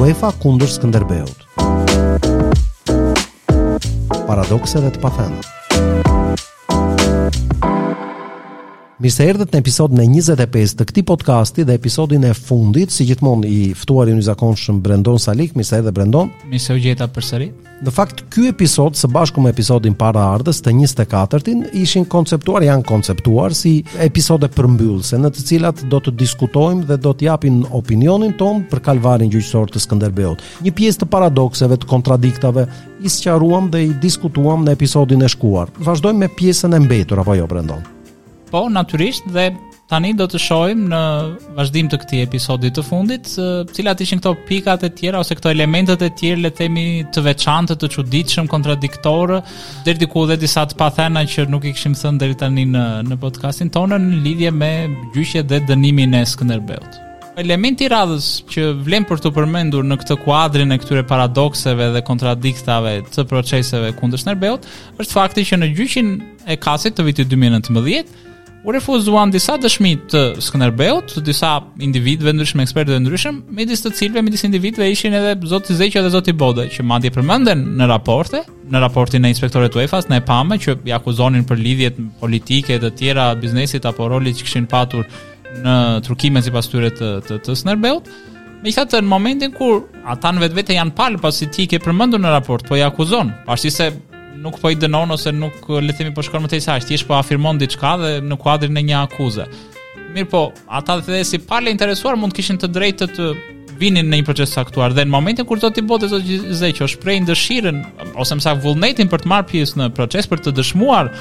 UEFA kundër Skënderbeut. Paradokse dhe të pathëna. Mirë se erdhët në episodin e 25 të këtij podcasti dhe episodin e fundit, si gjithmonë i ftuari i zakonshëm Brendon Salik, mirë se erdhe Brendon. Mirë se ju gjeta përsëri. Në fakt, ky episod, së bashku me episodin paraardhës të 24-tin, ishin konceptuar, janë konceptuar si episode përmbyllëse, në të cilat do të diskutojmë dhe do të japim opinionin tonë për kalvarin gjyqësor të Skënderbeut. Një pjesë të paradokseve, të kontradiktave, i sqaruam dhe i diskutuam në episodin e shkuar. Vazhdojmë me pjesën e mbetur, apo jo, Brendon? Po, natyrisht dhe tani do të shohim në vazhdim të këtij episodi të fundit, cilat ishin këto pikat e tjera ose këto elementët e tjerë le të themi të veçantë, të çuditshëm, kontradiktorë, deri diku dhe disa të pathëna që nuk i kishim thënë deri tani në në podcastin tonë në lidhje me gjyqet dhe dënimin e Skënderbeut. Elementi i radhës që vlen për t'u përmendur në këtë kuadrin e këtyre paradokseve dhe kontradiktave të proceseve kundër Skënderbeut është fakti që në gjyqin e KAS-it të vitit 2019, u refuzuan disa dëshmi të Skënderbeut, të disa individëve të ndryshëm, ekspertëve të ndryshëm, midis të cilëve midis individëve ishin edhe zoti Zeqo dhe zoti Bode, që madje përmenden në raporte, në raportin e inspektorëve të UEFA-s, ne pamë që i akuzonin për lidhjet politike, të tjera të biznesit apo rolit që kishin patur në trukimet sipas tyre të të, të Skënderbeut. Më saktë në momentin kur ata në vetvete janë palë pasi ti i ke përmendur në raport, po i akuzon, pavarësisht se nuk po i dënon ose nuk le të themi po shkon më tej se aq, thjesht po afirmon diçka dhe në kuadrin e një akuze. Mirëpo, ata dhe si palë e interesuar mund të kishin të drejtë të vinin në një proces të caktuar dhe në momentin kur zoti Bode, zoti Zeqo shprehin dëshirën ose më saktë vullnetin për të marrë pjesë në proces për të dëshmuar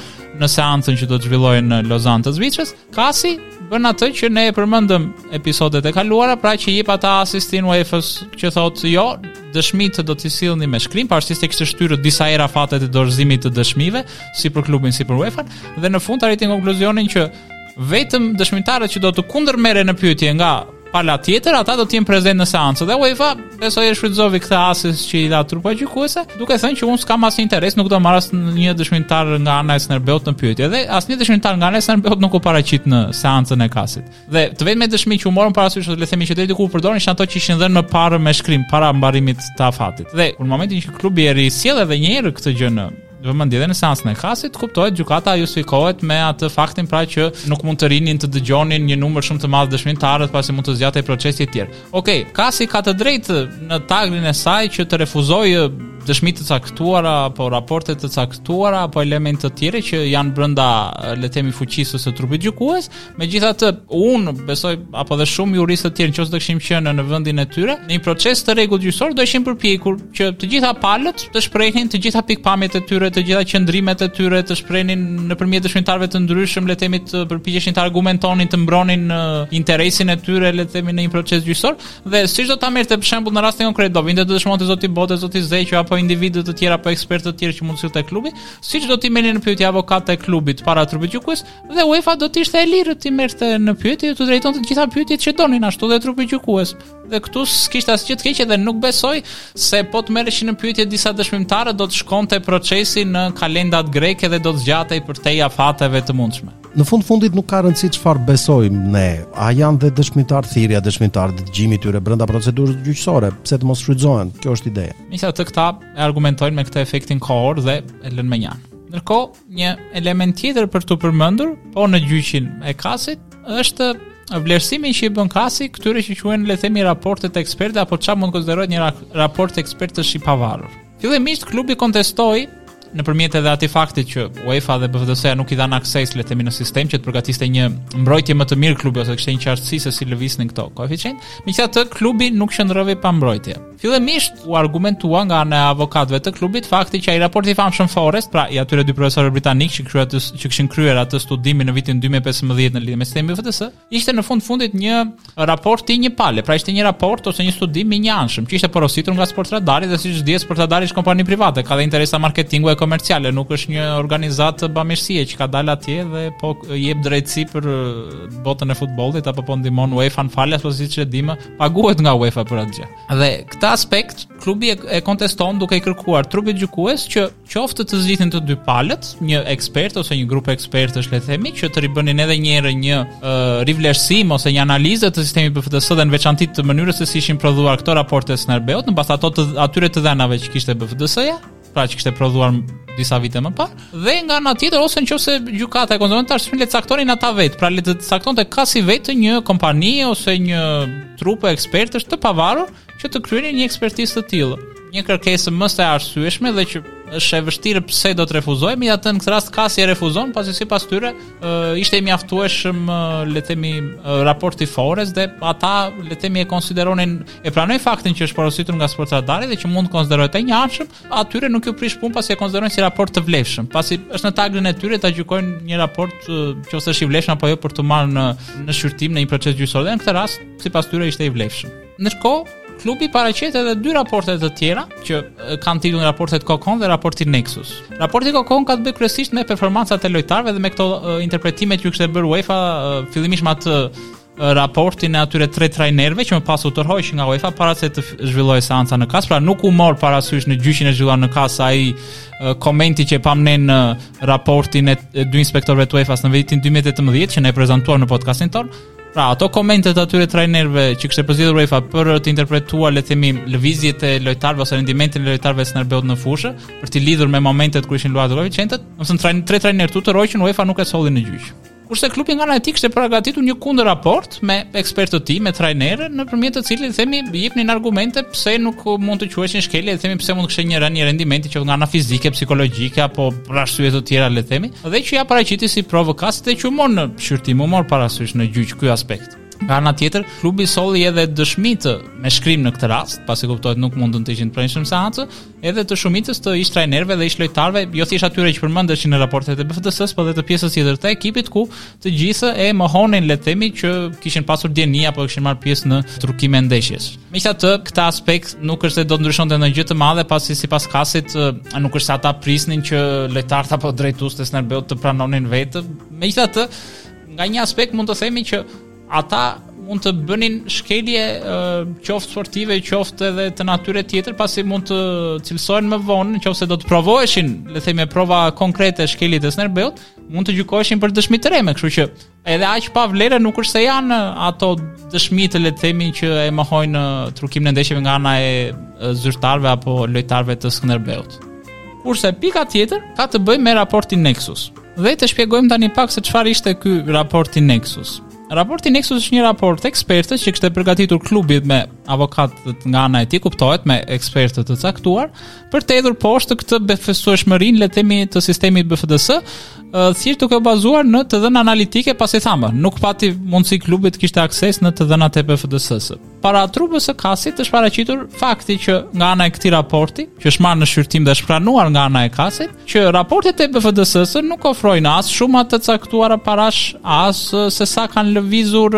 në seancën që do të zhvillohej në Lozanë të Zvicrës, KAS-i bën atë që ne e përmendëm episodet e kaluara, pra që i jep atë asistin UEFA-s që thotë jo, dëshmitë do t'i sillni me shkrim, pavarësisht se kishte shtyrë disa herë afatet e dorëzimit të dëshmive, si për klubin si për UEFA-n, dhe në fund arriti në konkluzionin që vetëm dëshmitarët që do të kundërmerren në pyetje nga Pala tjetër, ata do të jenë prezent në seancë dhe UEFA besoj e shfrytëzoi këtë asist që i dha trupa gjykuese, duke thënë që unë s'kam asnjë interes, nuk do marr asnjë dëshmitar nga ana e Skënderbeut në pyetje dhe asnjë dëshmitar nga ana e Skënderbeut nuk u paraqit në seancën e KAS-it. Dhe të vetmet dëshmi që u morën parasysh, le të themi që deri diku u përdorën ishin ato që ishin dhënë më parë me shkrim para mbarimit të afatit. Dhe në momentin që klubi e risjell edhe një herë këtë gjë në vëmendje dhe në seancën e kasit, kuptohet gjykata justifikohet me atë faktin pra që nuk mund të rinin të dëgjonin një numër shumë të madh dëshmitarësh pasi mund të zgjatej procesi etj. Okej, okay, kasi ka të drejtë në tagrin e saj që të refuzojë dëshmi të caktuara apo raporte të caktuara apo elementë të tjerë që janë brenda le të themi fuqisë së trupit gjykues, Megjithatë, unë besoj apo dhe shumë juristë të tjerë në qoftë se do kishim qenë në vendin e tyre, në një proces të rregullt gjyqësor do ishim përpjekur që të gjitha palët të shprehnin të gjitha pikëpamjet e tyre, të gjitha qëndrimet e tyre, të shprehnin nëpërmjet dëshmitarëve të ndryshëm, le të themi të përpiqeshin të argumentonin, të mbronin uh, interesin e tyre, le të themi në një proces gjyqësor dhe siç do ta merrte për shembull në rastin konkret do vinte të dëshmonte zoti Bote, zoti Zeqo apo individë të tjerë apo ekspertë të tjerë që mund të sillte klubi, siç do t'i merrnin në pyetje avokatët e klubit para trupit gjykues, Dhe UEFA do të ishte e lirë t'i merrte në pyetje, t'u drejtonte të gjitha pyetjet që donin ashtu dhe trupi gjykues. Dhe këtu s'kishte asgjë të keqe dhe nuk besoj se po të merreshin në pyetje disa dëshmitarë do të shkonte procesi në kalendat greke dhe do të zgjatej përtej afateve të mundshme. Në fund fundit nuk ka rëndësi çfarë besojmë ne, a janë dhe dëshmitar thirrja e dëshmitarëve, dëgjimi i tyre brenda procedurës gjyqësore, pse të mos shfrytëzohen? Kjo është ideja. Megjithatë këta e argumentojnë me këtë efektin kohor dhe e lënë mënjanë. Ndërkohë, Një element tjetër për t'u përmendur, po në gjyqin e kasit, është vlerësimi që i bën kasi këtyre që quhen le të themi raportet e ekspertëve apo çfarë mund të konsiderohet një raport ekspertësh i pavarur. Fillimisht klubi kontestoi nëpërmjet edhe atij fakti që UEFA dhe BFDS-ja nuk i dhanë akses le të themi në sistem që të përgatiste një mbrojtje më të mirë klubi ose të kishte një qartësi se si lëviznin këto koeficientë. Megjithatë klubi nuk qëndroi pa mbrojtje. Fillimisht u argumentua nga ana e avokatëve të klubit fakti që ai raporti i famshëm Forrest, pra i atyre dy profesorëve britanikë që kryer atë që kishin kryer atë studimin në vitin 2015 në lidhje me sistemin BFDS, ishte në fund fundit një raport i një pale, pra ishte një raport ose një studim i njëanshëm që ishte porositur nga Sportradari dhe siç dihet Sportradari është kompani private, ka dhe interesa marketingu e komerciale, nuk është një organizatë bamirësie që ka dalë atje dhe po jep drejtësi për botën e futbollit apo po ndihmon UEFA-n falas ose siç e dimë paguhet nga UEFA për atë gjë. Dhe këtë aspekt klubi e, e konteston duke i kërkuar trupit gjykues që qoftë të zgjidhin të dy palët, një ekspert ose një grup ekspertësh le të themi që të ribënin edhe një herë një uh, rivlerësim ose një analizë të sistemit BFDS dhe në veçanti të mënyrës se si ishin prodhuar këto raporte të Skënderbeut, në bazë ato të atyre të dhënave që kishte BFDS-ja. pra që kishte prodhuar disa vite më parë, dhe nga ana tjetër ose në qoftë se gjykata e konsideron tash le të caktonin ata vetë, pra le të caktonte kasi vetë një kompani ose një trupë ekspertësh të pavarur që të kryenin një ekspertizë të tillë. Një kërkesë mëse e arsyeshme dhe që është e vështirë pse do të refuzojë, megjithatë në këtë rast kasi e refuzon, pasi sipas tyre ishte i mjaftueshëm le të themi raporti Forrest dhe ata le të themi e konsideronin e pranojnë faktin që është porositur nga Sport Radari dhe që mund të konsiderohet i njëanshëm, atyre nuk u prish punë pasi e konsiderojnë si raport të vlefshëm, pasi është në tagrin e tyre ta gjykojnë një raport qoftë është i vlefshëm apo jo për të marrë në në shqyrtim në një proces gjyqësor. Në këtë rast, sipas tyre ishte i vlefshëm. Ndërkohë, klubi paraqet edhe dy raporte të tjera që kanë titullin raporti Kokon dhe raporti Nexus. Raporti Kokon ka të bëjë kryesisht me performancat e lojtarëve dhe me këto uh, interpretime që kishte bërë UEFA uh, fillimisht me atë raportin e atyre tre trajnerëve që më pas u tërhoq nga UEFA para se të zhvillohej seanca në Kas, pra nuk u mor parasysh në gjyqin e zhvilluar në Kas ai komenti që pamë ne në raportin e dy inspektorëve të UEFA-s në vitin 2018 që ne prezantuam në podcastin tonë. Pra, ato komente të atyre trajnerëve që kishte përzgjedhur UEFA për të interpretuar le të themi lëvizjet e lojtarëve ose rendimentin e lojtarëve të Skënderbeut në fushë, për të lidhur me momentet kur ishin luajtur koeficientët, më thënë trajnerë tre trajnerë tutë rrojën UEFA nuk e solli në gjyq. Kurse klubi nga ana e tij kishte përgatitur një kundërraport me ekspertët e tij, me trajnerë, nëpërmjet të cilit themi jepnin argumente pse nuk mund të quheshin shkelje, le të themi pse mund të kishte një rënie rendimenti qoftë nga ana fizike, psikologjike apo për arsye të tjera le të themi, dhe që ia paraqiti si provë Kasit dhe që u mor në shqyrtim, u mor parasysh në gjyq ky aspekt. Nga ana tjetër, klubi solli edhe dëshmitë me shkrim në këtë rast, pasi kuptohet nuk mund të ishin të pranishëm në seancë, edhe të shumicës të ish trajnerëve dhe ish lojtarëve, jo thjesht atyre që përmendeshin në raportet e BFDS-së, por edhe të pjesës tjetër të ekipit ku të gjithë e mohonin le të themi që kishin pasur dijeni apo kishin marrë pjesë në trukime ndeshjesh. Megjithatë, këtë aspekt nuk është se do të ndryshonte ndonjë gjë të madhe, pasi sipas Kasit nuk është se ata prisnin që lojtarët apo drejtuesit e Skënderbeut të pranonin vetë. Megjithatë, nga një aspekt mund të themi që Ata mund të bënin shkelje qoftë sportive, qoftë edhe të një natyre tjetër, pasi mund të cilësohen më vonë, në qoftë se do të provoheshin, le të themi, prova konkrete shkelje të Skënderbeut, mund të gjykoheshin për dëshmi të rreme, kështu që edhe aq pa vlerë nuk është se janë ato dëshmitë le të themi që e mohojnë trukimin e ndeshjeve nga ana e zyrtarëve apo lojtarëve të Skënderbeut. Kurse pika tjetër ka të bëjë me raportin Nexus. Dhe të shpjegojmë tani pak se çfarë ishte ky raporti Nexus. Raporti Nexus është një raport ekspertësh që kishte përgatitur klubi me avokatët nga ana e tij, kuptohet me ekspertë të caktuar, për të hedhur poshtë këtë besueshmërinë le të themi të sistemit BFDS, thjesht duke u bazuar në të dhëna analitike pasi thamë, nuk pati mundësi klubi të kishte akses në të dhënat e BFDS-së. Para trupës së Kasit është paraqitur fakti që nga ana e këtij raporti, që është marrë në shqyrtim dhe është pranuar nga ana e Kasit, që raportet e BFDS-së nuk ofrojnë as shuma të caktuara parash, as se sa kanë lëvizur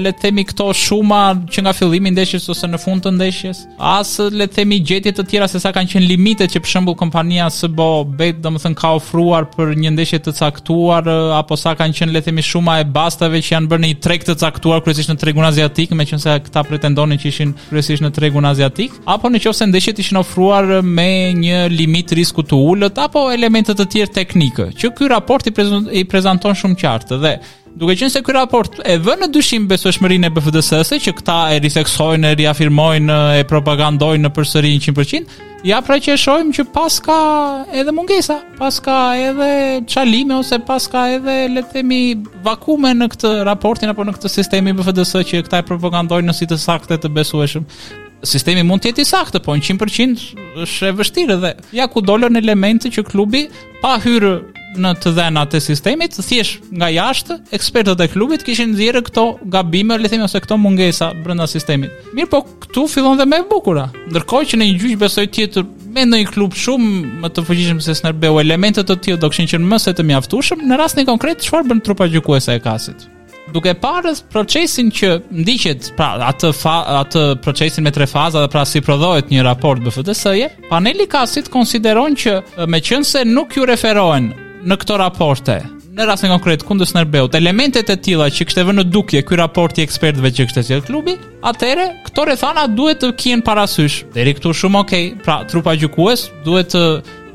le të themi këto shuma që nga fillimi i ndeshjes ose në fund të ndeshjes, as le të themi gjetje të tjera se sa kanë qenë limitet që për shembull kompania SBO Bet domethënë ka ofruar për një ndeshje të caktuar caktuar apo sa kanë qenë le të themi shuma e bastave që janë bërë në një treg të caktuar kryesisht në tregun aziatik, meqenëse këta pretendonin që ishin kryesisht në tregun aziatik, apo në qoftë se ndeshjet ishin ofruar me një limit risku të ulët apo elemente të tjerë teknikë, që ky raport i, prezent, i prezanton shumë qartë dhe Duke qenë se ky raport e vë në dyshim besueshmërinë e BFDS-së që këta e ritheksojnë, e riafirmojnë, e propagandojnë ne përsëri 100%, Ja pra që e shohim që paska edhe mungesa, paska edhe çalime ose paska edhe le të themi vakume në këtë raportin apo në këtë sistemin BFDS që këta e propagandojnë ne si të saktë e të besueshëm. Sistemi mund të jetë i saktë, po në 100% është e vështirë dhe ja ku dolën elemente që klubi pa hyrë në të dhënat e sistemit, thjesht nga jashtë, ekspertët e klubit kishin nxjerrë këto gabime, le të themi ose këto mungesa brenda sistemit. Mirëpo këtu fillon dhe më e bukura. Ndërkohë që në një gjyq besoj tjetër me ndonjë klub shumë më të fuqishëm se Skënderbeu, elemente të tillë do kishin qenë më se të mjaftueshëm. Në rastin konkret, çfarë bën trupa gjykuese e KAS-it? duke parë procesin që ndiqet, pra atë fa, atë procesin me tre faza dhe pra si prodhohet një raport BFDS-je, paneli i KAS-it konsideron që meqenëse nuk iu referohen në këto raporte, në rastin konkret kundër Skënderbeut, elementet e tilla që kishte vënë në dukje ky raport i ekspertëve që kishte sjellë klubi, atëherë këto rrethana duhet të kihen parasysh. Deri këtu shumë okay. Pra, trupa gjykuese duhet të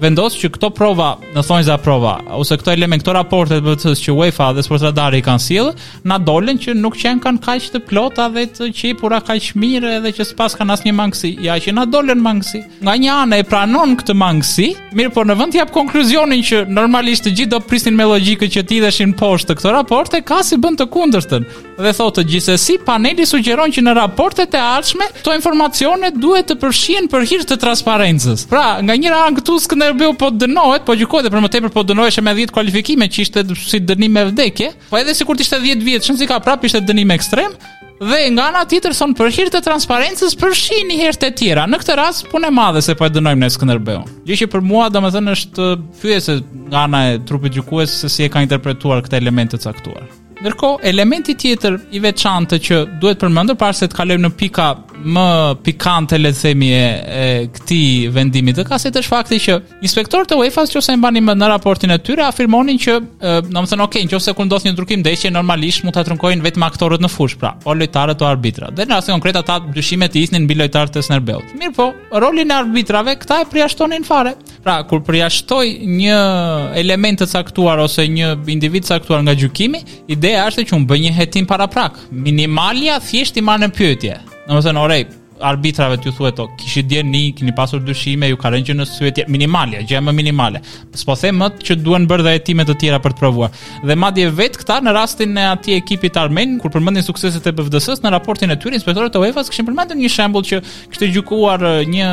vendosë që këto prova, në thonjëza prova, ose këto elementë, këto raporte të BFDS-së që UEFA dhe Sportradari i kanë sjellë, na dolën që nuk qenkan kaq të plota dhe të qepura kaq mirë edhe që s'paskan asnjë mangësi. Ja që na dolën mangësi. Nga një anë e pranon këtë mangësi, mirëpo në vend të japë konkluzionin që normalisht të gjithë do prisnin me logjikën që të hidheshin poshtë këto raporte, KAS-i bën të kundërtën. dhe thotë gjithsesi paneli sugjeron që në raportet e ardhshme këto informacione duhet të përfshihen për hir të transparencës. Pra, nga njëra anë këtu Skënderbeu po dënohet, po gjykohet dhe për më tepër po dënoheshe me 10 kualifikime që ishte si dënim me vdekje, po edhe sikur të ishte 10 vjet, s'do mend, prapë ishte dënim ekstrem. Dhe nga ana tjetër thonë për hir të transparencës përfshijini herët të tjera. Në këtë rast punë e madhe se po e dënojmë ne Skënderbeun. Gjë që për mua domethënë është fyese nga ana e trupit gjykues se si e ka interpretuar këtë element të caktuar. Ndërkohë, elementi tjetër i veçantë që duhet përmendur para se të kalojmë në pika më pikante le të themi e, e këtij vendimi të KAS-it është fakti që inspektorët e UEFA-s qoftë se e mbani në raportin e tyre afirmonin që domethënë ok, në qoftë se kur ndodh një trukim ndeshje normalisht mund ta trukojnë vetëm aktorët në fushë, pra, o lojtarët o arbitrat. Dhe në rastin konkret ata dyshimet i hidhnin mbi lojtarët e Skënderbeut. Mirëpo, rolin e arbitrave këta e përjashtonin fare. Pra, kur përjashtoj një element të caktuar ose një individ të caktuar nga gjykimi, ideja është që unë bëj një hetim paraprak. Minimalja thjesht i marr në pyetje. Domethënë, orej, arbitrave t'ju thuhet, o, kishit dijeni, keni pasur dyshime, ju ka rënë në sy, pyetje minimale, gjë minimale. S'po them më që duhen bërë dhe hetime të tjera për të provuar. Dhe madje vetë këta në rastin e atij ekipit armen, kur përmendin sukseset e BFDS-së në raportin e tyre, inspektorët e UEFA-s kishin përmendur një shembull që kishte gjykuar një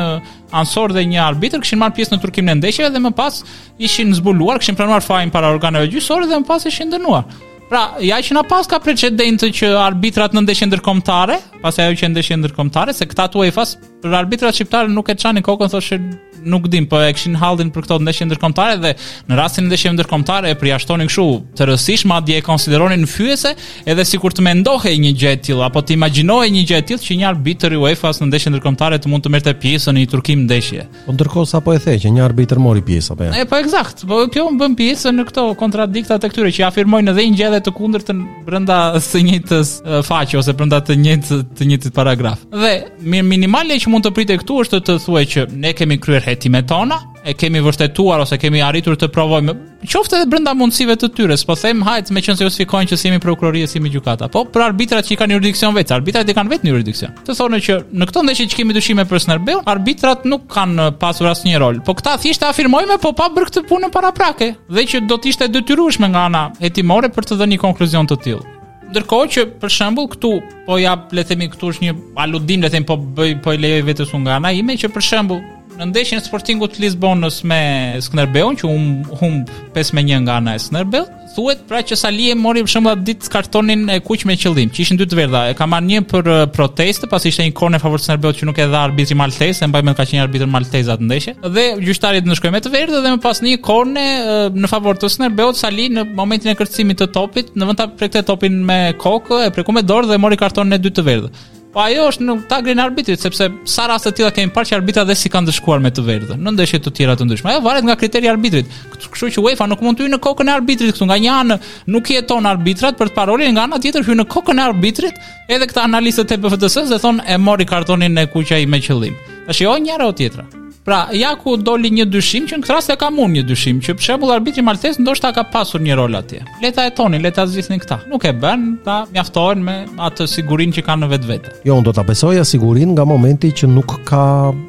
Anësor dhe një arbitër kishin marrë pjesë në trukimin e ndeshjeve dhe më pas ishin zbuluar, kishin pranuar fajin para organeve gjyqësore dhe më pas ishin dënuar. Pra, ja që na pas ka precedentë që arbitrat në ndeshje ndërkombëtare, pastaj që ndeshje ndërkombëtare, se këta të UEFA-s për arbitrat shqiptarë nuk e çanin kokën thoshin nuk dim, po e kishin hallin për këto ndeshje ndërkombëtare dhe në rastin e ndeshjeve ndërkombëtare e përjashtonin kështu tërësisht, madje e konsideronin fyese Edhe sikur të mendohej një gjë e tillë apo të imagjinohej një gjë e tillë që një arbitër i UEFA-s në ndeshje ndërkombëtare të mund të merrte pjesë në një trukim ndeshje. Po ndërkohë sapo e the që një arbitër mori pjesë apo jo? Ja? E po ekzakt. Po kjo bën pjesë në këto kontradiktat e këtyre që afirmojnë edhe një gjë edhe të kundërtën brenda së njëjtës faqe ose brenda të njëjtë të njëjtit paragraf. Dhe minimale që mund të pritej këtu është të thuaj që ne kemi kryer hetimet tona, e kemi vërtetuar ose kemi arritur të provojmë qoftë edhe brenda mundësive të tyre, s'po them hajt meqenëse justifikojnë që s'jemi prokurori e s'jemi gjykata, po për arbitrat që i kanë në juridiksion vetë, arbitrat i kanë vetë në juridiksion. Të thonë që në këto ndeshje që kemi dyshime për Skënderbeun, arbitrat nuk kanë pasur asnjë rol. Po këta thjesht e afirmojnë po pa bërë këtë punë paraprake dhe që do të ishte e detyrueshme nga ana hetimore për të dhënë një konkluzion të tillë. Ndërkohë që për shembull këtu po ja le të themi këtu është një aludim le të themi po bëj po i lejoj vetes unë nga ana ime që për shembull Në ndeshjen e Sportingut të Lisbonës me Skënderbeun që u humb 5 me 1 nga ana e Skënderbeut, thuhet pra që Salihi e mori për shemb atë ditë kartonin e kuq me qëllim, që ishin dy të verdha. E ka marrë një për uh, protestë, pasi ishte një korne në favor të Skënderbeut që nuk e dha arbitri maltez, e mbaj mend ka qenë arbitër maltez në atë ndeshje. Dhe gjyqtari e ndëshkoi me të verdhë dhe më pas një korne uh, në favor të Skënderbeut, Salihi në momentin e kërcimit të topit, në vend ta prekte topin me kokë, e preku me dorë dhe mori kartonin e dytë të verdhë. Po ajo është në tagrin e arbitrit sepse sa raste të tilla kemi parë që arbitrat dhe s'i kanë ndëshkuar me të verdhën në ndeshje të tjera të ndryshme. Ajo varet nga kriteri i arbitrit. Kështu që UEFA nuk mund të hyjë në kokën e arbitrit këtu nga një anë nuk i heton arbitrat për të parë rolin nga ana tjetër hyjnë në kokën e arbitrit edhe këta analistët e BFDS-së dhe thonë e mori kartonin e kuq ai me qëllim. Tashi o njëra o tjetra. Pra, ja ku doli një dyshim që në këtë rast e kam unë një dyshim që për shembull arbitri maltez ndoshta ka pasur një rol atje. Le ta hetonin, le ta zgjidhnin këta. Nuk e bënë, këta mjaftohen me atë sigurinë që kanë në vetvete. Jo, unë do ta besoja sigurinë nga momenti që nuk ka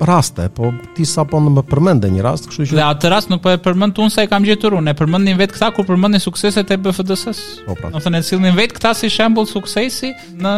raste, po ti sapo më përmende një rast, kështu që Dhe atë rast nuk po e përmend unë se e kam gjetur unë, e përmendin vetë këta kur përmendin sukseset e BFDS-s. Po pra. Domethënë e sillnin vetë këta si shembull suksesi në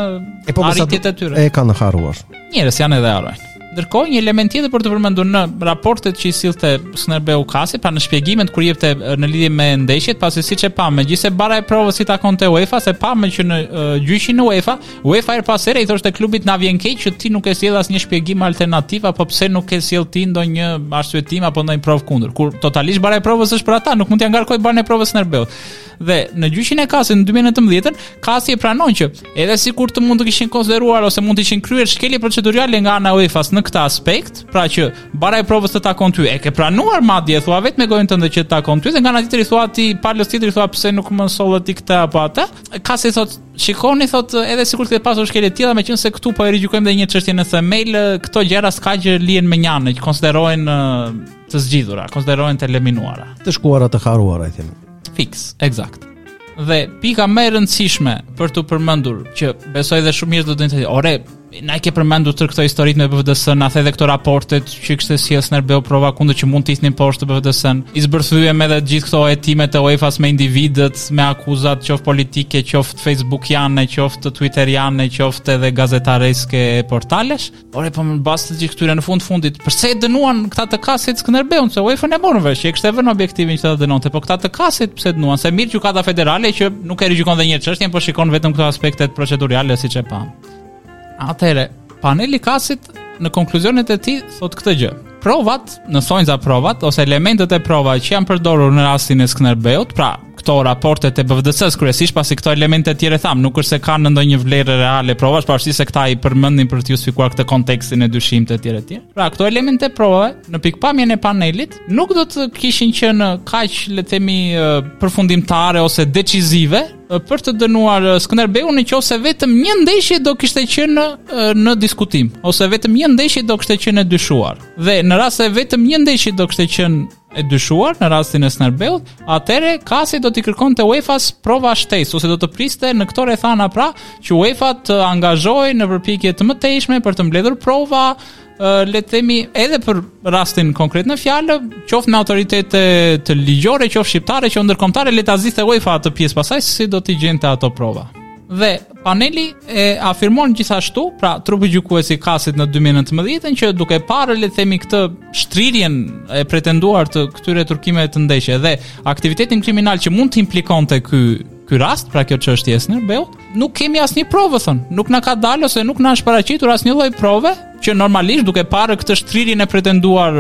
e po, arritjet e tyre. E kanë harruar. Njerëz janë edhe harrojnë. Ndërkohë një element tjetër për të përmendur në raportet që i sillte Skënderbeu Kasi, pra në shpjegimet kur jepte në lidhje me ndeshjet, pasi siç e pamë, megjithëse barra e provës i takonte UEFA-s, e pamë që në uh, gjyqin e UEFA-s, UEFA herë pas here i thoshte klubit na vjen keq që ti nuk e sjell asnjë shpjegim alternativ apo pse nuk e sjell ti ndonjë arsyetim apo ndonjë provë kundër. Kur totalisht barra e provës është për ata, nuk mund t'ia ngarkojë barrën e provës Skënderbeut. Dhe në gjyqin e Kasit në 2019-ën, Kasi e pranon që edhe sikur të mund të ishin konsideruar ose mund të ishin kryer shkelje procedurale nga ana e UEFA-s në këtë aspekt, pra që barra e provës të takon ty, e ke pranuar madje e thua vetë me gojën tënde që të takon ty dhe nga ana tjetër i thua ti palës tjetër i thua pse nuk më solle ti këtë apo atë. Kasi thotë Shikoni thot edhe sikur të ketë pasur shkelje të tilla, meqenëse këtu po e rigjykojmë edhe një herë çështjen në themel, këto gjëra si ka që lihen mënjanë, që konsiderohen të zgjidhura, konsiderohen të eliminuara. Të shkuara të harruara, i themi. Fiks, ekzakt. Dhe pika më e rëndësishme për t'u përmendur që besoj dhe shumë mirë do të thotë, ore, na i ke përmendur tërë këto historitë me BFDS-në, na the edhe këto raportet që kishte sjellë Skënderbeu prova kundër që mund të hidhnin poshtë BFDS-në. I zbërthyem edhe të gjithë këto hetime të UEFA-s me individët, me akuzat qoftë politike, qoftë Facebookiane, qoftë Twitteriane, qoftë edhe gazetareske e portalesh. Ore, po mbas të gjithë këtyre në fund fundit, përse e dënuan këta të kasit Skënderbeun, se UEFA-n e morëm vesh, që e kishte vënë objektivin që ta dënonte, po këta të kasit përse e dënuan, se mirë gjykata federale që nuk e rigjykon dhe një herë çështjen, po shikon vetëm këto aspektet procedurale siç e pamë. Atëherë, paneli i kasit në konkluzionet e tij thotë këtë gjë. Provat, në thonjëza provat, ose elementet e provave që janë përdorur në rastin e Skënderbeut, pra këto raportet e BFDS-së kryesisht pasi këto elemente të tjera thamë, nuk është se kanë ndonjë vlerë reale provash, pavarësisht se këta i përmendin për të justifikuar këtë kontekstin e dyshimit e tjera e tjera. Pra, këto elementet e provave në pikëpamjen e panelit nuk do të kishin qenë kaq le të themi përfundimtare ose decizive për të dënuar Skënderbeun në qoftë se vetëm një ndeshje do kishte qenë në diskutim ose vetëm një ndeshje do kishte qenë e dyshuar. Dhe në rast se vetëm një ndeshje do kishte qenë e dyshuar në rastin e Skënderbeut, atëherë kasi do t'i kërkonte UEFA-s prova shtesë ose do të priste në këto rrethana pra që UEFA të angazhohej në përpjekje të mëtejshme për të mbledhur prova le të themi edhe për rastin konkret në fjalë, qoftë me autoritetet ligjore, qoftë shqiptare, qoftë ndërkombëtare, le ta zgjidhte UEFA atë pjesë pastaj se si do t'i gjente ato prova. Dhe Paneli e afirmon gjithashtu, pra trupi gjykues i Kasit në 2019-ën që duke parë le të themi këtë shtrirjen e pretenduar të këtyre trukimeve të ndeshjeve dhe aktivitetin kriminal që mund të implikonte ky ky rast, pra kjo çështje e Skënderbeut, nuk kemi asnjë provë thonë, nuk na ka dalë ose nuk na është paraqitur asnjë lloj prove që normalisht duke parë këtë shtrirjen e pretenduar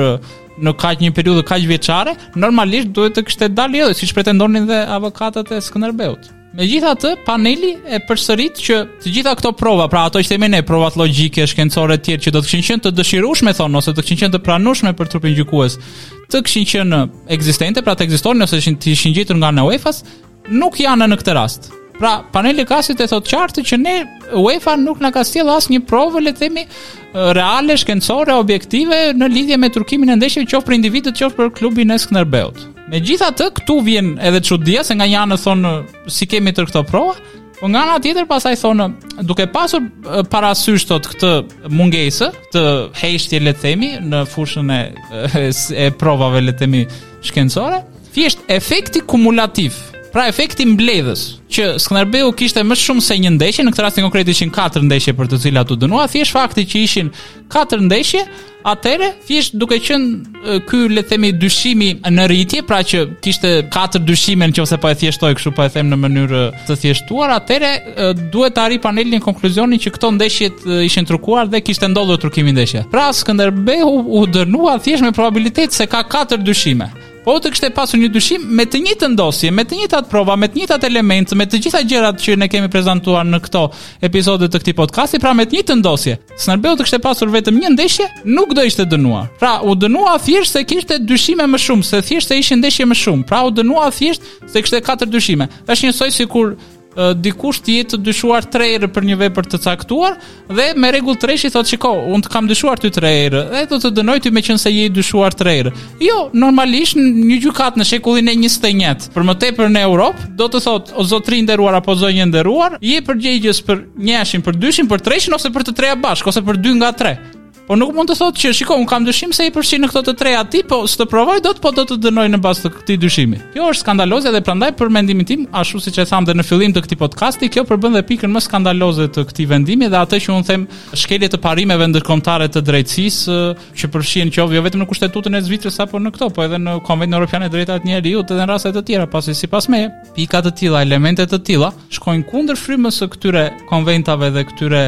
në kaq një periudhë kaq vjeçare, normalisht duhet të kishte dalë edhe siç pretendonin dhe avokatët e Skënderbeut. Megjithatë, paneli e përsërit që të gjitha këto prova, pra ato që themi ne, provat logjike, shkencore e të tjera që do të kishin qenë të dëshirueshme, thonë, ose të kishin qenë të pranueshme për trupin gjykues, të kishin qenë ekzistente, pra të ekzistonin, ose të ishin gjetur nga ana e UEFA-s, nuk janë në këtë rast. Pra, paneli i KAS-it e thotë qartë që ne, UEFA nuk na ka sjellë asnjë provë, le të themi, reale, shkencore, objektive, në lidhje me trukimin e ndeshjeve, qoftë për individët, qoftë për klubin e Skënderbeut. Megjithatë këtu vjen edhe çudia se nga një anë thonë s'i kemi tërë këto prova, Po nga ana tjetër pastaj thonë, duke pasur parasysh thotë këtë mungesë, këtë heshtje le të themi në fushën e, e, e provave le të themi shkencore, thjesht efekti kumulativ, pra efekti mbledhës, që Skënderbeu kishte më shumë se një ndeshje, në këtë rastin konkret ishin katër ndeshje për të cilat u dënua, thjesht fakti që ishin katër ndeshje Atëherë, thjesht duke qenë ky le të themi dyshimi në rritje, pra që kishte katër dyshime qoftë se po e thjeshtoj kështu po e them në mënyrë të thjeshtuar, atëherë duhet të arrijë paneli në konkluzionin që këto ndeshje ishin trukuar dhe kishte ndodhur trukimi i ndeshjes. Pra Skënderbeu u dënua thjesht me probabilitet se ka katër dyshime. Po të kishte pasur një dyshim me të njëjtën dosje, me të njëjtat prova, me të njëjtat elementë, me të gjitha gjërat që ne kemi prezantuar në këto episode të këtij podcasti, pra me të njëjtën dosje. Skënderbeu të kishte pasur vetëm një ndeshje, nuk do ishte dënuar. Pra, u dënua thjesht se kishte dyshime më shumë, se thjesht se ishin ndeshje më shumë. Pra, u dënua thjesht se kishte katër dyshime. Është njësoj sikur uh, dikush të jetë dyshuar tre herë për një vepër të caktuar dhe me rregull treshi i thotë shiko, unë të kam dyshuar ty tre herë dhe do të dënoj ty meqenëse je i dyshuar tre herë. Jo, normalisht një gjykatë në shekullin e 21, për më tepër në Europë, do të thotë o zotri i nderuar apo zonjë e nderuar, je përgjegjës për njëshin, për dyshin, për treshin ose për të treja bashkë ose për dy nga tre. Po nuk mund të thotë që shiko, unë kam dyshim se je i përfshirë në këto të treja ti, po s'të provoj dot, po do të dënoj në bazë të këtij dyshimi. Kjo është skandaloze dhe prandaj për mendimin tim, ashtu siç e thamë dhe në fillim të këtij podcasti, kjo përbën dhe pikën më skandaloze të këtij vendimi dhe atë që unë them shkelje të parimeve ndërkombëtare të drejtësisë, që përfshihen qoftë jo vetëm në kushtetutën e Zvicrës apo në këto, po edhe në Konventën Evropiane të të Drejtave të Njeriut dhe në raste të tjera, pasi sipas meje, pika të tilla, elemente të tilla shkojnë kundër frymës së këtyre konventave dhe këtyre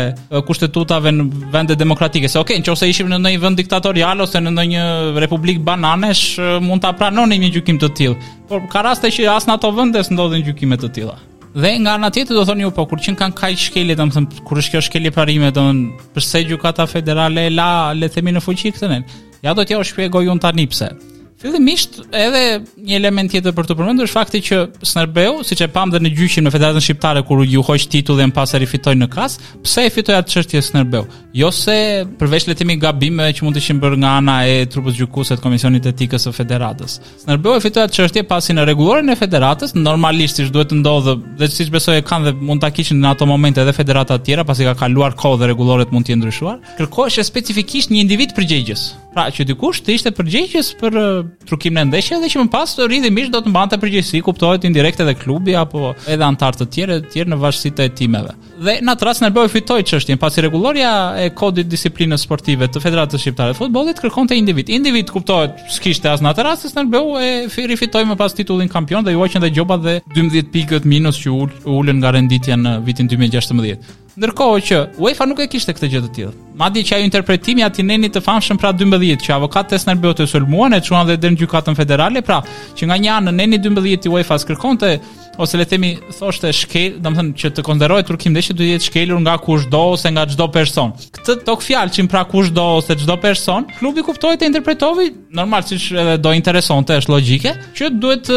kushtetutave në vende demokratike. Se okay, qoftë se ishim në ndonjë vend diktatorial ose në ndonjë republikë bananesh, mund ta pranonim një gjykim të tillë. Por ka raste që as në ato vende s'ndodhin gjykime të tilla. Dhe nga ana tjetër do thoni ju po kur qenkan kaq shkelje domethën kur është kjo shkelje parime domethën pse gjykata federale e la le të themi në fuqi këtë nen. Ja do t'jua shpjegoj unë tani pse. Fillimisht edhe një element tjetër për të përmendur është fakti që Skënderbeu, siç e pamë dhe në gjyqin me Federatën Shqiptare kur iu hoq titulli e më pas e rifitoi në KAS, pse e fitoi atë çështje Skënderbeu? Jo se përveç le të themi gabimeve që mund të ishin bërë nga ana e trupës gjykuese të Komisionit të Etikës së Federatës. Skënderbeu e fitoi atë çështje pasi në rregulloren e federatës normalisht siç duhet të ndodhë dhe siç besoj e kanë dhe mund ta kishin në ato momente edhe federata të tjera pasi ka kaluar kohë dhe rregulloret mund të jenë ndryshuar. Kërkohej specifikisht një individ përgjegjës. Pra që dikush të ishte përgjegjës për uh, trukimin e ndeshjes dhe që më pas rrjedhimisht do të mbante përgjegjësi, kuptohet indirekt edhe klubi apo edhe anëtar të tjerë të tjerë në vazhdimësi të hetimeve. Dhe në atë rast Skënderbeu e fitoi çështjen, pasi rregullorja e kodit disiplinës sportive të Federatës Shqiptare të Futbollit kërkonte individ. Individ kuptohet, s'kishte as në atë rast, Skënderbeu e rifitoi më pas titullin kampion dhe iu hoqën dhe gjobat dhe 12 pikët minus që ul, ulën nga renditja në vitin 2016. Ndërkohë që UEFA nuk e kishte këtë gjë të tillë. Madje që ai interpretimi i atij nenit të famshëm pra 12 që avokatët e Skënderbeut e sulmuan e çuan dhe deri në gjykatën federale, pra që nga një anë neni 12 i UEFA-s kërkonte ose le të themi thoshte shkel, domethënë që të konsiderohet trukim ndeshje duhet të jetë shkelur nga kushdo ose nga çdo person. Këtë togfjalëshin pra kushdo ose çdo person, klubi kuptohet e interpretoi, normal siç edhe do i interesonte, është logjike, që duhet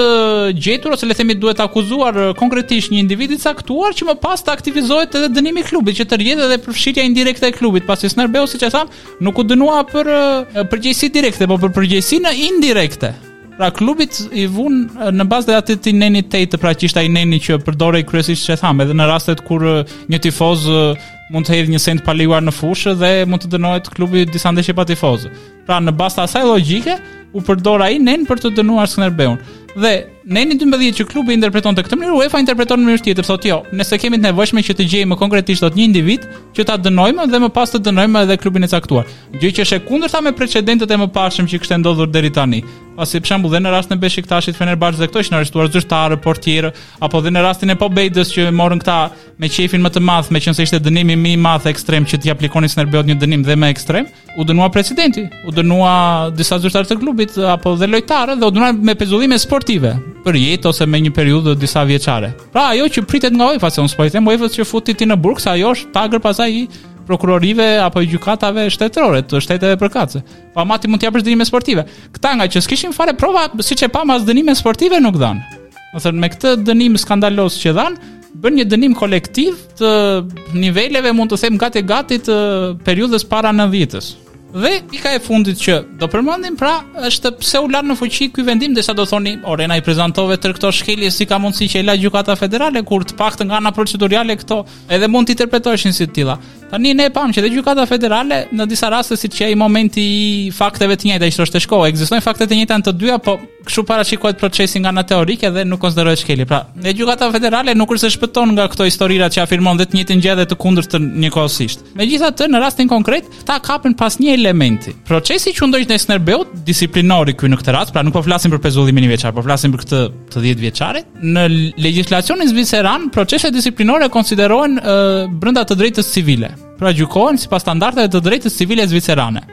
gjetur ose le të themi duhet akuzuar konkretisht një individ i caktuar që më pas të aktivizohet edhe dënimi i klubit që të rrjedhë edhe përfshirja indirekte e klubit, pasi Skënderbeu siç e thamë, nuk u dënua për përgjegjësi direkte, por për përgjegjësi indirekte. Pra klubit iu vu në bazë të atij nenit tetë pra që ishte ai neni që përdorej kryesisht që thamë edhe në rastet kur një tifoz mund të hedhë një send të palejuar në fushë dhe mund të dënohet klubi disa ndeshje pa tifozë. Pra në bazë të asaj logjike u përdor ai nen për të dënuar Skënderbeun. Dhe neni 12 që klubi e interpreton në këtë mënyrë, UEFA interpreton në mënyrë tjetër, thotë jo, ne s'e kemi të nevojshme që të gjejmë konkretisht atë një individ që ta dënojmë dhe më pas të dënojmë edhe klubin e caktuar. Gjë që është e kundërta me precedentët e mëparshëm që kishte ndodhur deri tani. Pasi për shembull dhe në rastin e Beshiktasit, Fenerbahçe dhe këto qenë arrestuar zyrtarë, portierë, apo dhe në rastin e Pobedës që e morën këta me qejfin më të madh, meqenëse ishte dënimi më i madh ekstrem që t'i aplikonin Skënderbeut një dënim dhe më ekstrem, u dënua presidenti, u dënuan disa zyrtarë të klubit apo dhe lojtarë dhe u dënuan me pezullime sportive për jetë ose me një periudhë disa vjeçare. Pra ajo që pritet nga UEFA, se unë s'po i them UEFA-s që futi ti në burg, se ajo është tagër pastaj i prokurorive apo gjykatave shtetërore të shteteve përkatëse. Po pra ti mund të japësh dënime sportive. Këta ngaqë s'kishin fare prova, siç e pamë as dënime sportive nuk dhanë. Domethënë me këtë dënim skandaloz që dhanë, bënë një dënim kolektiv të niveleve mund të them gati gati të periudhës para 90-s. Dhe pika e fundit që do përmendim pra është pse u la në fuqi ky vendim derisa do thoni Orena i prezantove tërë këto shkelje si ka mundësi që e la gjykata federale kur të paktën nga ana procedurale këto Edhe mund të interpretoheshin si të tilla. Tani ne pamë që dhe gjykata federale në disa raste siç qe ai momenti i fakteve të njëjta i thashë shkurt, ekzistojnë fakte të njëjta në të dyja, po kështu parashikohet procesi nga ana teorike dhe nuk konsiderohet shkelje. Pra, dhe gjykata federale nuk është se shpëton nga këto historira që afirmon dhe të njëjtën gjë dhe të kundërtën njëkohësisht. Megjithatë, në rastin konkret, Këta kapen pas një elementi. Procesi që ndodhi i Skënderbeut, disiplinori ky në këtë rast, pra nuk po flasim për pezullimin 1 vjeçar, po flasim për këtë të 10 vjeçarit, në legjislacionin zviceran, proceset disiplinore konsiderohen e, brenda të drejtës civile. Pra gjykohen sipas standardeve të drejtës civile zvicerane.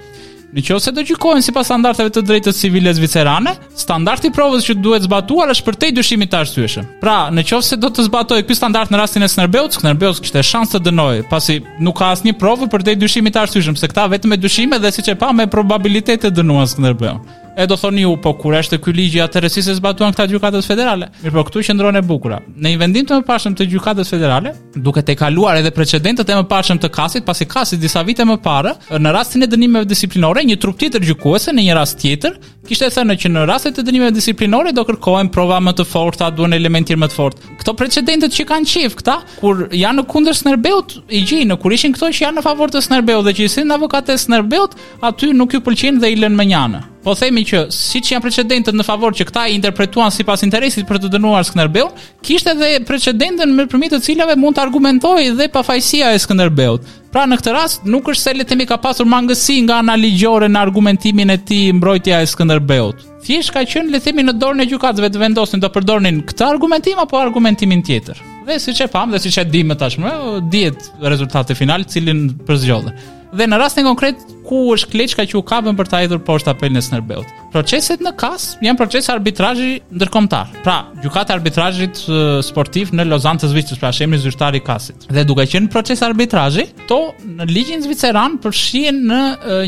Në qoftë se do gjykohen sipas standardeve të drejtës civile zvicerane, Standarti i provës që duhet zbatuar është përtej dyshimit të arsyeshëm. Pra, në qoftë se do të zbatohej ky standard në rastin e Skënderbeut, Skënderbeu s'kishte shans të dënohej, pasi nuk ka asnjë provë përtej dyshimit të arsyeshëm, se këta vetëm me dyshime dhe siç e pamë me probabilitet e dënuan Skënderbeun. E do thoni ju, po kur është ky ligj atëherë si s'e zbatuan këta të gjykatës federale. Mirë, po këtu qëndron e bukura. Në një vendim të mëparshëm të gjykatës federale, duke tejkaluar edhe precedentët e mëparshëm të KAS-it, pasi KAS-i disa vite më parë, në rastin e dënimeve disiplinore, një trup tjetër gjykues në një rast tjetër, Kishte thënë që në rastet e dënimeve disiplinore do kërkohen prova më të forta, duhen elementë më të fortë. Këto precedentët që kanë qejf këta, kur janë kundër Skënderbeut, i gjejnë, kur ishin këto që janë në favor të Skënderbeut dhe që i sillnin avokatët e Skënderbeut, aty nuk iu pëlqen dhe i lënë mënjanë. Po themi që siç janë precedentët në favor që këta i interpretuan sipas interesit për të dënuar Skënderbeun, kishte edhe precedentë nëpërmjet të cilave mund të argumentohej dhe pafajësia e Skënderbeut. Pra në këtë rast nuk është se le të themi ka pasur mangësi nga ana ligjore në argumentimin e tij mbrojtja e Skënderbeut. Thjesht ka qenë le të themi në dorën e gjykatësve të vendosnin do përdornin këtë argumentim apo argumentimin tjetër. Dhe siç e pamë dhe siç e dimë tashmë, dihet rezultati final, cilin përzgjodhën. Dhe në rastin konkret ku është kleçka që u kapën për ta hedhur poshtë apelin e Skënderbeut. Proceset në KAS janë procese arbitrazhi ndërkombëtar. Pra, gjykata e arbitrazhit sportiv në Lozanë të Zvicrës, pra është emri zyrtar i KAS-it. Dhe duke qenë proces arbitrazhi, këto në ligjin zviceran përfshihen në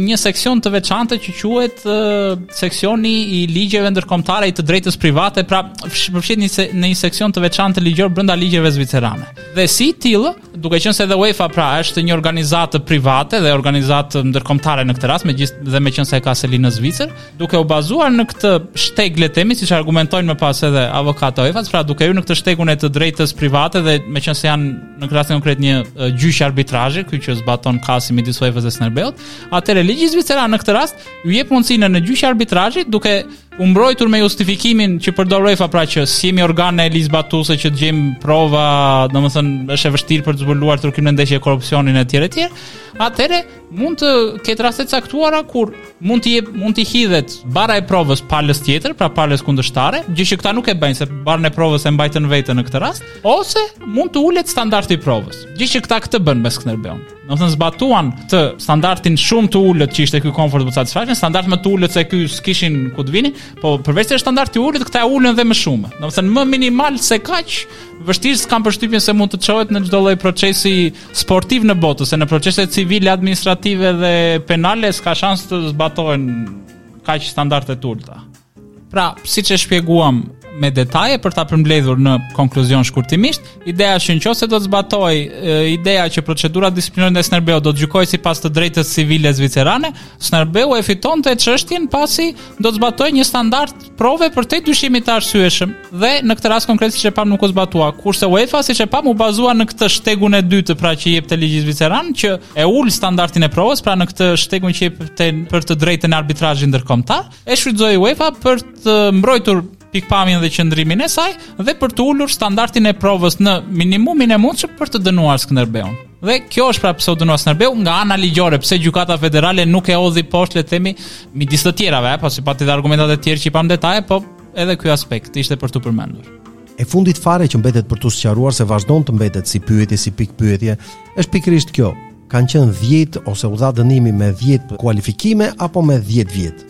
një seksion të veçantë që quhet seksioni i ligjeve ndërkombëtare i të drejtës private, pra përfshihet në një seksion të veçantë ligjor brenda ligjeve zvicerane. Dhe si i tillë, duke qenë se dhe UEFA pra është një organizatë private dhe organizatë ndërkombëtare në këtë rast, megjithë dhe meqenëse e ka selinë në Zvicër, duke u bazuar në këtë shteg le të themi, siç argumentojnë më pas edhe avokatët e UEFA-s, pra duke hyrë në këtë shtegun e të drejtës private dhe meqenëse janë në këtë rast konkret një gjyq arbitrazhi, ky që zbaton KAS-i midis UEFA-s dhe Skënderbeut, atëre ligji zviceran në këtë rast u jep mundësinë në gjyq arbitrazhi duke U mbrojtur me justifikimin që përdor UEFA pra që s'jemi organe ligjzbatuese që të gjejmë prova, domethënë është e vështirë për të zbuluar trukimin e ndeshjeve, korrupsionin etj etj. Atëherë mund të ketë raste të caktuara kur mund të jep mund të hidhet barra e provës palës tjetër, pra palës kundërshtare, gjë që këta nuk e bëjnë se barrën e provës e mbajtën vetë në këtë rast, ose mund të ulet standardi i provës. Gjë që këta këtë bënë me Skënderbeun. Domethënë zbatuan këtë standardin shumë të ulët që ishte ky comfortable satisfaction, standard më të ulët se ky s'kishin ku të vinin, po përveçse është standard i ulët, këta e ulën dhe më shumë. Domethënë më minimal se kaq, vështirë se kam përshtypjen se mund të çohet në çdo lloj procesi sportiv në botë, se në procese civile, administrative dhe penale s'ka shans të zbatohen kaq standarde të ulëta. Pra, siç e shpjeguam me detaje për ta përmbledhur në konkluzion shkurtimisht, ideja është që në qoftë se do të zbatohej ideja që procedura disiplinore ndaj Skënderbeut do të gjykohej sipas të drejtës civile zvicerane, Skënderbeu e fitonte çështjen pasi do të zbatohej një standard prove përtej dyshimit të arsyeshëm dhe në këtë rast konkret siç e pamë nuk u zbatua, kurse UEFA siç e pamë u bazua në këtë shtegun e dytë pra që jepet te ligji zviceran që e ul standardin e provës pra në këtë shtegun që jep për të drejtën e arbitrazhit ndërkombëtar e shfrytëzoi UEFA për të mbrojtur pikëpamjen dhe qëndrimin e saj dhe për të ulur standardin e provës në minimumin e mundshëm për të dënuar Skënderbeun. Dhe kjo është pra pse u dënua Skënderbeu nga ana ligjore, pse gjykata federale nuk e hodhi poshtë le të themi midis të tjerave, pasi pati dhe argumenta të tjerë që i pamë me detaje, po edhe ky aspekt ishte për t'u përmendur. E fundit fare që mbetet për t'u sqaruar se vazhdon të mbetet si pyetje, si pikëpyetje, është pikërisht kjo. Kanë qenë 10 ose u dha dënimi me 10 kualifikime apo me 10 vjet?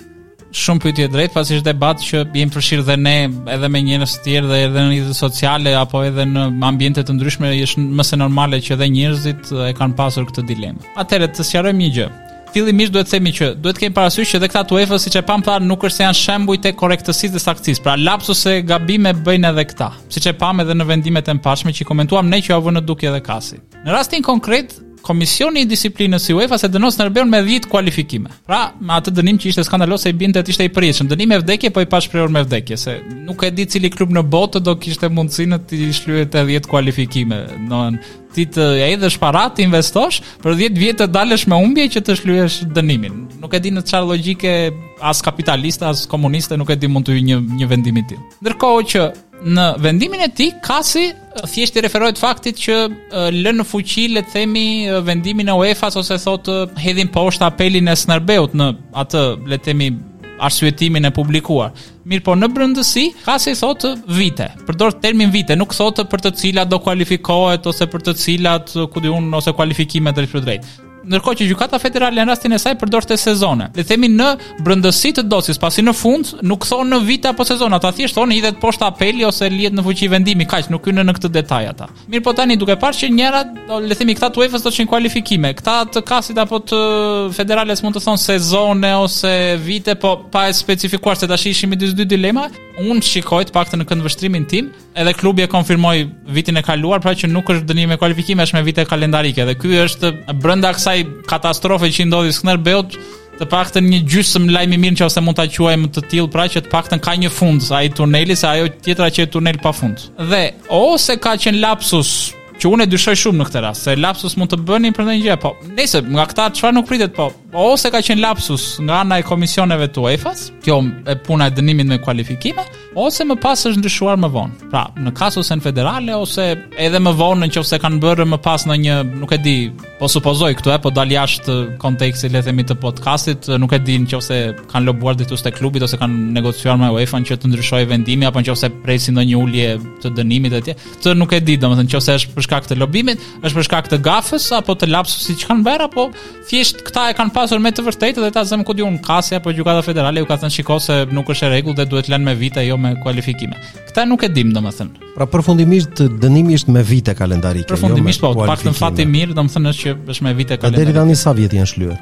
Shumë pyetje e drejtë, pasi është debat që jemi përfshirë dhe ne edhe me njerëz të tjerë dhe edhe në rrjete sociale apo edhe në ambiente të ndryshme, është më se normale që edhe njerëzit e kanë pasur këtë dilemë. Atëherë të sqarojmë një gjë. Fillimisht duhet të themi që duhet të kemi parasysh që edhe këta te UEFA siç e pamë thamë nuk është se janë shembuj të korrektësisë dhe saktësisë. Pra lapsuse e gabime bëjnë edhe këta, siç e pamë edhe në vendimet e mëparshme që komentuam ne që ua vë në dukje edhe CAS-i. Në rastin konkret, Komisioni i Disiplinës i UEFA-s e dënoi Skënderbeun me 10 kualifikime. Pra, me atë dënim që ishte skandalos se i binte të ishte i përjetshëm. Dënim me vdekje po i pashprehur me vdekje se nuk e di cili klub në botë do kishte mundësinë të shlyente 10 kualifikime. Domethënë të hedhësh para të investosh për 10 vjet të dalësh me humbje që të shlyesh dënimin. Nuk e di në çfarë logjike as kapitaliste as komuniste nuk e di mund të hyjë një një vendim i tillë. Ndërkohë që Në vendimin e tij, CAS-i thjesht i referohet faktit që lënë në fuqi le të themi vendimin e UEFA-s ose thotë hedhin poshtë apelin e Skënderbeut në atë le të themi arsyetimin e publikuar. Mirëpo në brendësi, CAS-i thotë vite, përdor termin vite, nuk thotë për të cilat do kualifikohet ose për të cilat, ku di unë, ose kualifikimet drejtpërdrejt. ndërkohë që gjykata federale në rastin e saj përdorte sezone. Le të themi në brendësi të dosjes, pasi në fund nuk thonë vite apo sezone, ata thjesht thonë hidhet poshtë apeli ose lihet në fuqi vendimi, kaq nuk hynë në këtë detaj ata. Mirëpo tani duke parë që njëra, le të themi këta të UEFA-s thoshin kualifikime, këta të CAS-it apo të federales mund të thonë sezone ose vite, po pa e specifikuar se tash ishim me dy dilema, unë shikoj të paktën në këndvështrimin tim, Edhe klubi e konfirmoi vitin e kaluar, pra që nuk është dënim me kualifikime, është me vite kalendarike. Dhe ky është brenda kësaj katastrofe që i ndodhi Skënderbeut, të paktën një gjysmë lajm i mirë nëse mund ta quajmë të tillë, pra që të paktën ka një fund ai tuneli, se ajo tjetra qe tunel pa fund. Dhe ose ka qenë lapsus që unë e dyshoj shumë në këtë rast, se lapsus mund të bëni për ndonjë gjë, po nëse nga këta çfarë nuk pritet, po Ose ka qenë lapsus nga ana e komisioneve të UEFA-s, kjo e puna e dënimit me kualifikime, ose më pas është ndryshuar më vonë. Pra, në CAS ose në federale ose edhe më vonë nëse kanë bërë më pas në një, nuk e di, po supozoj këtu e po dal jashtë kontekstit le të themi të podcastit, nuk e di nëse kanë lobuar drejtuesit e klubit ose kanë negociuar me UEFA-n që të ndryshojë vendimi apo nëse presin ndonjë ulje të dënimit etj. Të nuk e di, domethënë nëse është për shkak të lobimit, është për shkak të gafës apo të lapsusit që kanë bërë apo Thjesht këta e kanë pasur me të vërtetë dhe ta zëm ku di unë CAS-i apo gjykata federale u ka thënë shiko se nuk është e rregullt dhe duhet lënë me vite jo me kualifikime. Këtë nuk e dimë domethënë. Pra përfundimisht dënimi është me vite kalendarike. Jo përfundimisht jo po, të paktën fati mirë domethënë është që është me vite kalendarike. Deri tani sa vjet janë shlyer?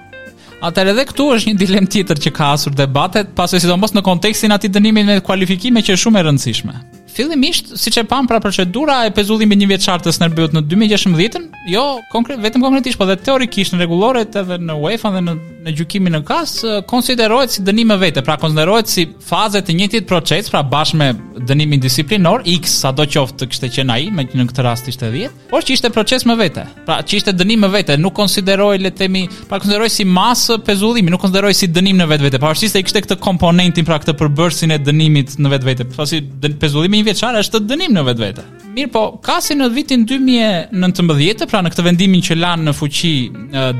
Atëherë edhe këtu është një dilemë tjetër që ka hasur debatet, pasi sidomos në kontekstin e atij dënimi me kualifikime që është shumë e rëndësishme. Fillimisht, siç e pamë pra procedura e pezullimit njëvjeçar të Skënderbeut në 2016-ën, jo konkret, vetëm konkretisht, por dhe teorikisht në rregulloret edhe në UEFA dhe në në gjykimin në CAS konsiderohet si dënim më vete, pra konsiderohet si fazë e të njëjtit proces, pra bashkë me dënimin disiplinor X, sado qoftë të kishte qenë ai, me në këtë rast ishte 10. por që ishte proces më vete. Pra, që ishte dënim më vete, nuk konsiderohej le të themi, pra konsiderohej si masë pezullimi, nuk konsiderohej si dënim në vetvete. Pavarësisht se kishte këtë komponentin pra këtë përbërësin e dënimit në vetvete. Pra, se pezullimi njëvjeçar është dënim në vetvete. Mirëpo, CAS-i në vitin 2019, pra në këtë vendimin që la në fuqi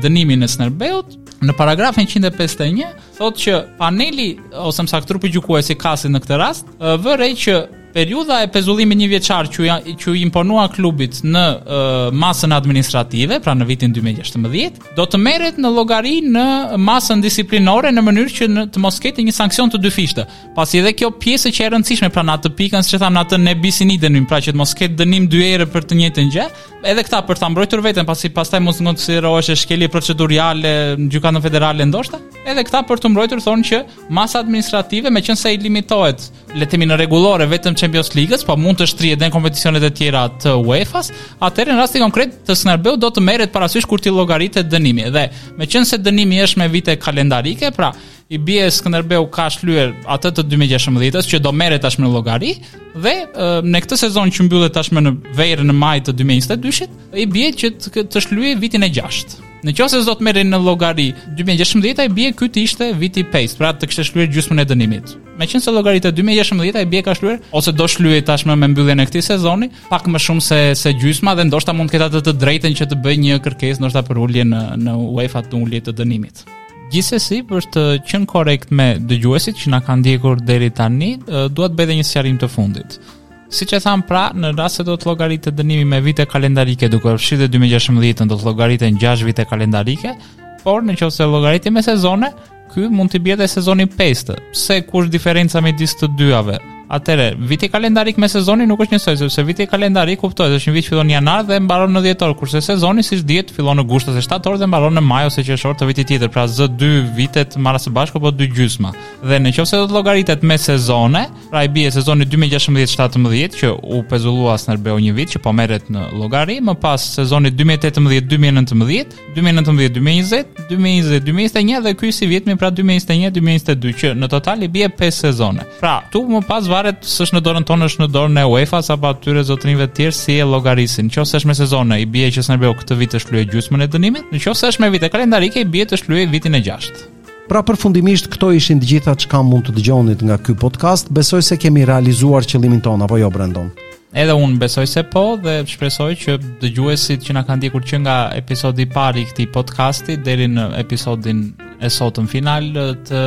dënimin e Skënderbeut, në paragrafin 151, thotë që paneli, ose më saktë trupi gjykues i CAS-it në këtë rast, vëren që Periudha e pezullimit njëvjeçar që ja, që iu imponua klubit në e, masën administrative, pra në vitin 2016, do të merret në llogari në masën disiplinore në mënyrë që në, të mos ketë një sanksion të dyfishtë. Pasi edhe kjo pjesë qe e rëndësishme pra në atë pikën, siç e thamë në atë ne bis in idem-in, pra që të mos ketë dënim dy herë për të njëjtën gjë, edhe këta për ta mbrojtur veten, pasi pastaj mund të konsideroheshe shkelje proceduriale në gjykatën federale ndoshta, edhe këta për t'u mbrojtur thonë që masa administrative meqenëse limitohet le të themi në rregullore vetëm Champions League-s, po mund të shtrihet edhe në kompeticionet e tjera të UEFA-s, atëherë në rastin konkret të Skënderbeut do të merret parasysh kur t'i llogaritet dënimi. Dhe meqenëse dënimi është me vite kalendarike, pra i bie Skënderbeu ka shlyer atë të 2016-s që do merret tashmë në llogari dhe në këtë sezon që mbyllet tashmë në verë në maj të 2022-shit, i bie që të, të shlyejë vitin e 6. Në qoftë se s'do të merrin në llogari, 2016-a i bie ky të ishte viti i pestë, pra të kishte shlyer gjysmën e dënimit. Meqenëse llogaritet 2016-a i bie ka shlyer ose do shlyejë tashmë me mbylljen e këtij sezoni, pak më shumë se se gjysma dhe ndoshta mund të ketë atë të drejtën që të bëjë një kërkesë ndoshta për ulje në në UEFA të ulje të dënimit. Gjithsesi, për të qenë korrekt me dëgjuesit që na kanë ndjekur deri tani, dua të bëj edhe një sqarim të fundit. Siç e thamë pra, në rast se do të llogaritet dënimi me vite kalendarike duke përfshirë 2016-ën do të llogariten 6 vite kalendarike, por në qoftë se llogaritet me sezone, ky mund t'i bjerë edhe sezoni 5. Pse ku është diferenca midis të dyave? Atëherë, viti kalendarik me sezonin nuk është njësoj, sepse viti kalendarik kuptohet, është një vit që fillon në janar dhe mbaron në dhjetor, kurse sezoni siç dihet fillon në gusht ose shtator dhe mbaron në maj ose qershor të vitit tjetër, pra zë dy vite të marra së bashku apo dy gjysma. Dhe në qoftë se do të llogaritet me sezone, Pra i bie sezoni 2016-17 që u pezullua Skënderbeu një vit që po merret në llogari, më pas sezoni 2018-2019, 2019-2020, 2020-2021 dhe ky i sivjetmi pra 2021-2022 që në total i bie 5 sezone. Pra, këtu më pas varet s'është në dorën tonë, është në dorën e UEFA-s apo atyre zotërinjve të tjerë si e llogarisin. Në qoftë se është me sezone, i bie që Skënderbeu këtë vit të shlyejë gjysmën e dënimit, në qoftë se është me vite kalendarike i bie të shlyejë vitin e gjashtë. Pra përfundimisht këto ishin të gjitha çka mund të dëgjonit nga ky podcast. Besoj se kemi realizuar qëllimin tonë apo jo Brandon. Edhe unë besoj se po dhe shpresoj që dëgjuesit që na kanë ndjekur që nga episodi i parë i këtij podcasti deri në episodin e sotëm final të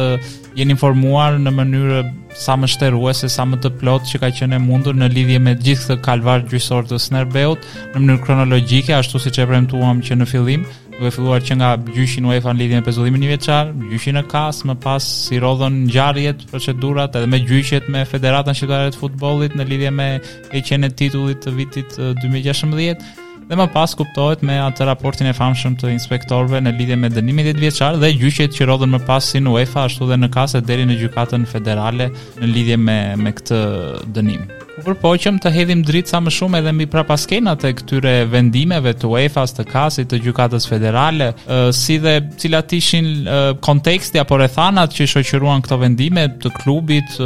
jenë informuar në mënyrë sa më shteruese, sa më të plotë që ka qenë e mundur në lidhje me gjithë këtë kalvar gjyqësor të Skënderbeut në mënyrë kronologjike, ashtu siç e premtuam që në fillim, duke filluar që nga gjyqi në UEFA në lidhje me pezullimin njëvjeçar, gjyqi në CAS, më pas si rrodhën ngjarjet, procedurat edhe me gjyqet me Federatën Shqiptare të Futbollit në lidhje me heqjen e titullit të vitit 2016 dhe më pas kuptohet me atë raportin e famshëm të inspektorëve në lidhje me dënimin dhjetëvjeçar dhe gjyqet që rrodhën më pas si në UEFA ashtu dhe në CAS e deri në gjykatën federale në lidhje me me këtë dënim. U përpoqëm të hedhim dritë sa më shumë edhe mbi prapaskenat e këtyre vendimeve të UEFA-s, të CAS-it, të Gjykatës Federale, si dhe cilat ishin konteksti apo rrethanat që i shoqëruan këto vendime të klubit,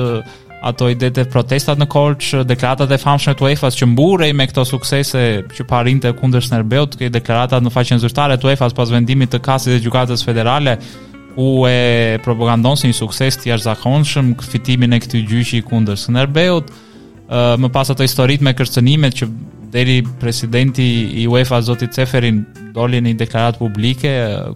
ato idetë e protestat në Korçë, deklaratat e famshme të UEFA-s që mburrej me këto suksese që po arrinte kundër Skënderbeut, këto deklaratat në faqen zyrtare të UEFA-s pas vendimit të CAS-it dhe Gjykatës Federale, ku e propagandon si një sukses të jashtëzakonshëm fitimin e këtij gjyqi kundër Skënderbeut. Ë më pas ato historitë me kërcënimet që deri presidenti i UEFA zoti Ceferin doli në një deklaratë publike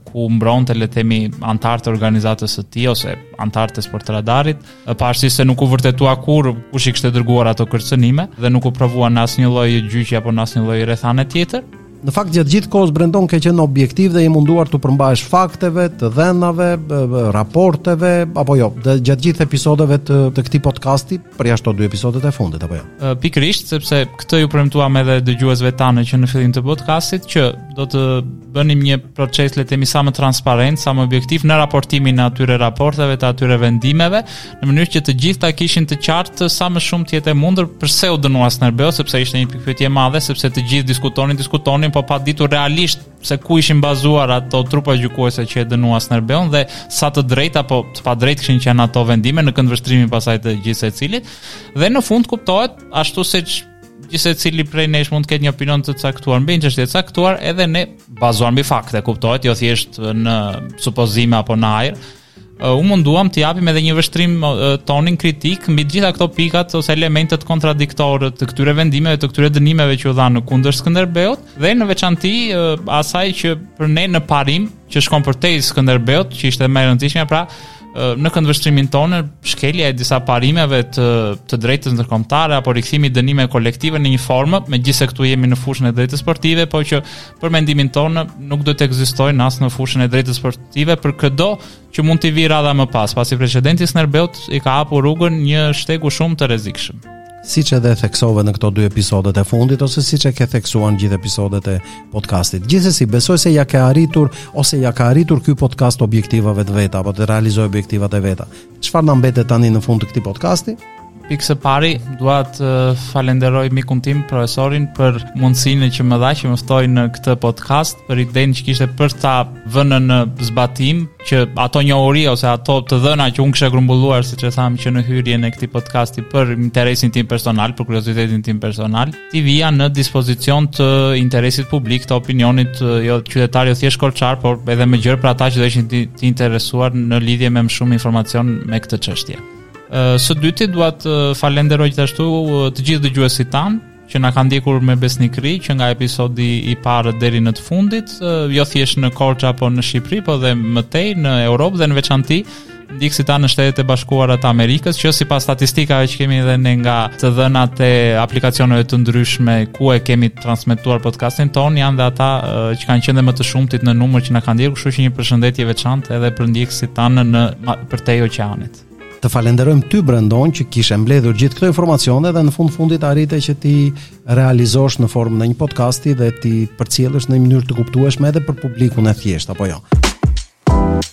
ku mbronte le të themi anëtarët e organizatës së tij ose anëtarët e Sportradarit, pavarësisht se nuk u vërtetua kurrë kush i kishte dërguar ato kërcënime dhe nuk u provua në asnjë lloj gjyqi apo në asnjë lloj rrethane tjetër. Në fakt gjatë gjithë kohës Brendon ke qenë objektiv dhe je munduar t'u përmbahesh fakteve, të dhënave, raporteve apo jo, dhe gjatë gjithë episodeve të, të këtij podcasti, përjashto dy episodet e fundit apo jo. Uh, Pikërisht sepse këtë ju premtuam edhe dëgjuesve tanë që në fillim të podcastit që do të bënim një proces le të themi sa më transparent, sa më objektiv në raportimin e atyre raporteve të atyre vendimeve në mënyrë që të gjithë ta kishin të qartë sa më shumë të jetë e mundur pse u dënua Skënderbeu, sepse ishte një pikëpyetje e madhe, sepse të gjithë diskutonin, diskutonin, po pa ditur realisht se ku ishin bazuar ato trupa gjykuese që e dënuan Skënderbeun dhe sa të drejtë apo të padrejtë kishin qenë ato vendime në këndvështrimin pastaj të gjithsecilit. Dhe në fund kuptohet ashtu siç gjithsecili prej nesh mund të ketë një opinion të caktuar mbi një çështje të caktuar edhe ne bazuar mbi fakte kuptohet jo thjesht në supozime apo në ajër Uh, u munduam të japim edhe një vështrim uh, tonin kritik mbi të gjitha këto pikat ose elementet kontradiktorë të këtyre vendimeve të këtyre dënimeve që u dhanë në kundër Skënderbeut dhe në veçanti uh, asaj që për ne në parim që shkon përtej Skënderbeut që ishte më e rëndësishme pra në këndvështrimin tonë shkelja e disa parimeve të të drejtës ndërkombëtare apo rikthimi i dënime kolektive në një formë, megjithëse këtu jemi në fushën e drejtës sportive, por që për mendimin tonë nuk duhet të ekzistojë as në fushën e drejtës spor tive për këdo që mund t'i vijë radha më pas, pasi precedenti i Skënderbeut i ka hapur rrugën një shtegu shumë të rrezikshëm. Siç edhe theksove në këto dy episodet e fundit ose siç e ke theksuar në gjithë episodet e podcastit. Gjithsesi besoj se ia ke arritur ose ia ka arritur ky podcast objektivave të veta apo të realizojë objektivat e veta. Çfarë na mbetet tani në fund të këtij podcasti? Pikësëpari, dua të falenderoj mikun tim, profesorin, për mundësinë që më dha që më ftoi në këtë podcast, për idenë që kishte për ta vënë në zbatim që ato njohuri ose ato të dhëna që unë kisha grumbulluar, siç e thamë që në hyrjen e këtij podcasti për interesin tim personal, për kuriozitetin tim personal. T'i vija në dispozicion të interesit publik, të opinionit, jo qytetar jo thjesht korçar, por edhe më gjerë për ata që do ishin të, të interesuar në lidhje me më shumë informacion me këtë çështje. Së dyti dua të falenderoj gjithashtu të gjithë dëgjuesit tanë që na kanë ndjekur me besnikëri që nga episodi i parë deri në të fundit, jo thjesht në Korçë apo në Shqipëri, por edhe më tej në Europë dhe në veçanti ndjekësit tanë në Shtetet e Bashkuara të Amerikës, që sipas statistikave që kemi dhe ne nga të dhënat e aplikacioneve të ndryshme ku e kemi transmetuar podcastin tonë, janë dhe ata që kanë qenë dhe më të shumtit në numër që na kanë ndjekur, kështu që një përshëndetje e veçantë edhe për ndjekësit tanë në përtej oqeanit. Të falenderojmë ty Brendon që kishe mbledhur gjithë këto informacione dhe në fund fundit arrite që t'i realizosh në formën e një podcasti dhe t'i përcjellësh në një mënyrë të kuptueshme edhe për publikun e thjeshtë apo jo.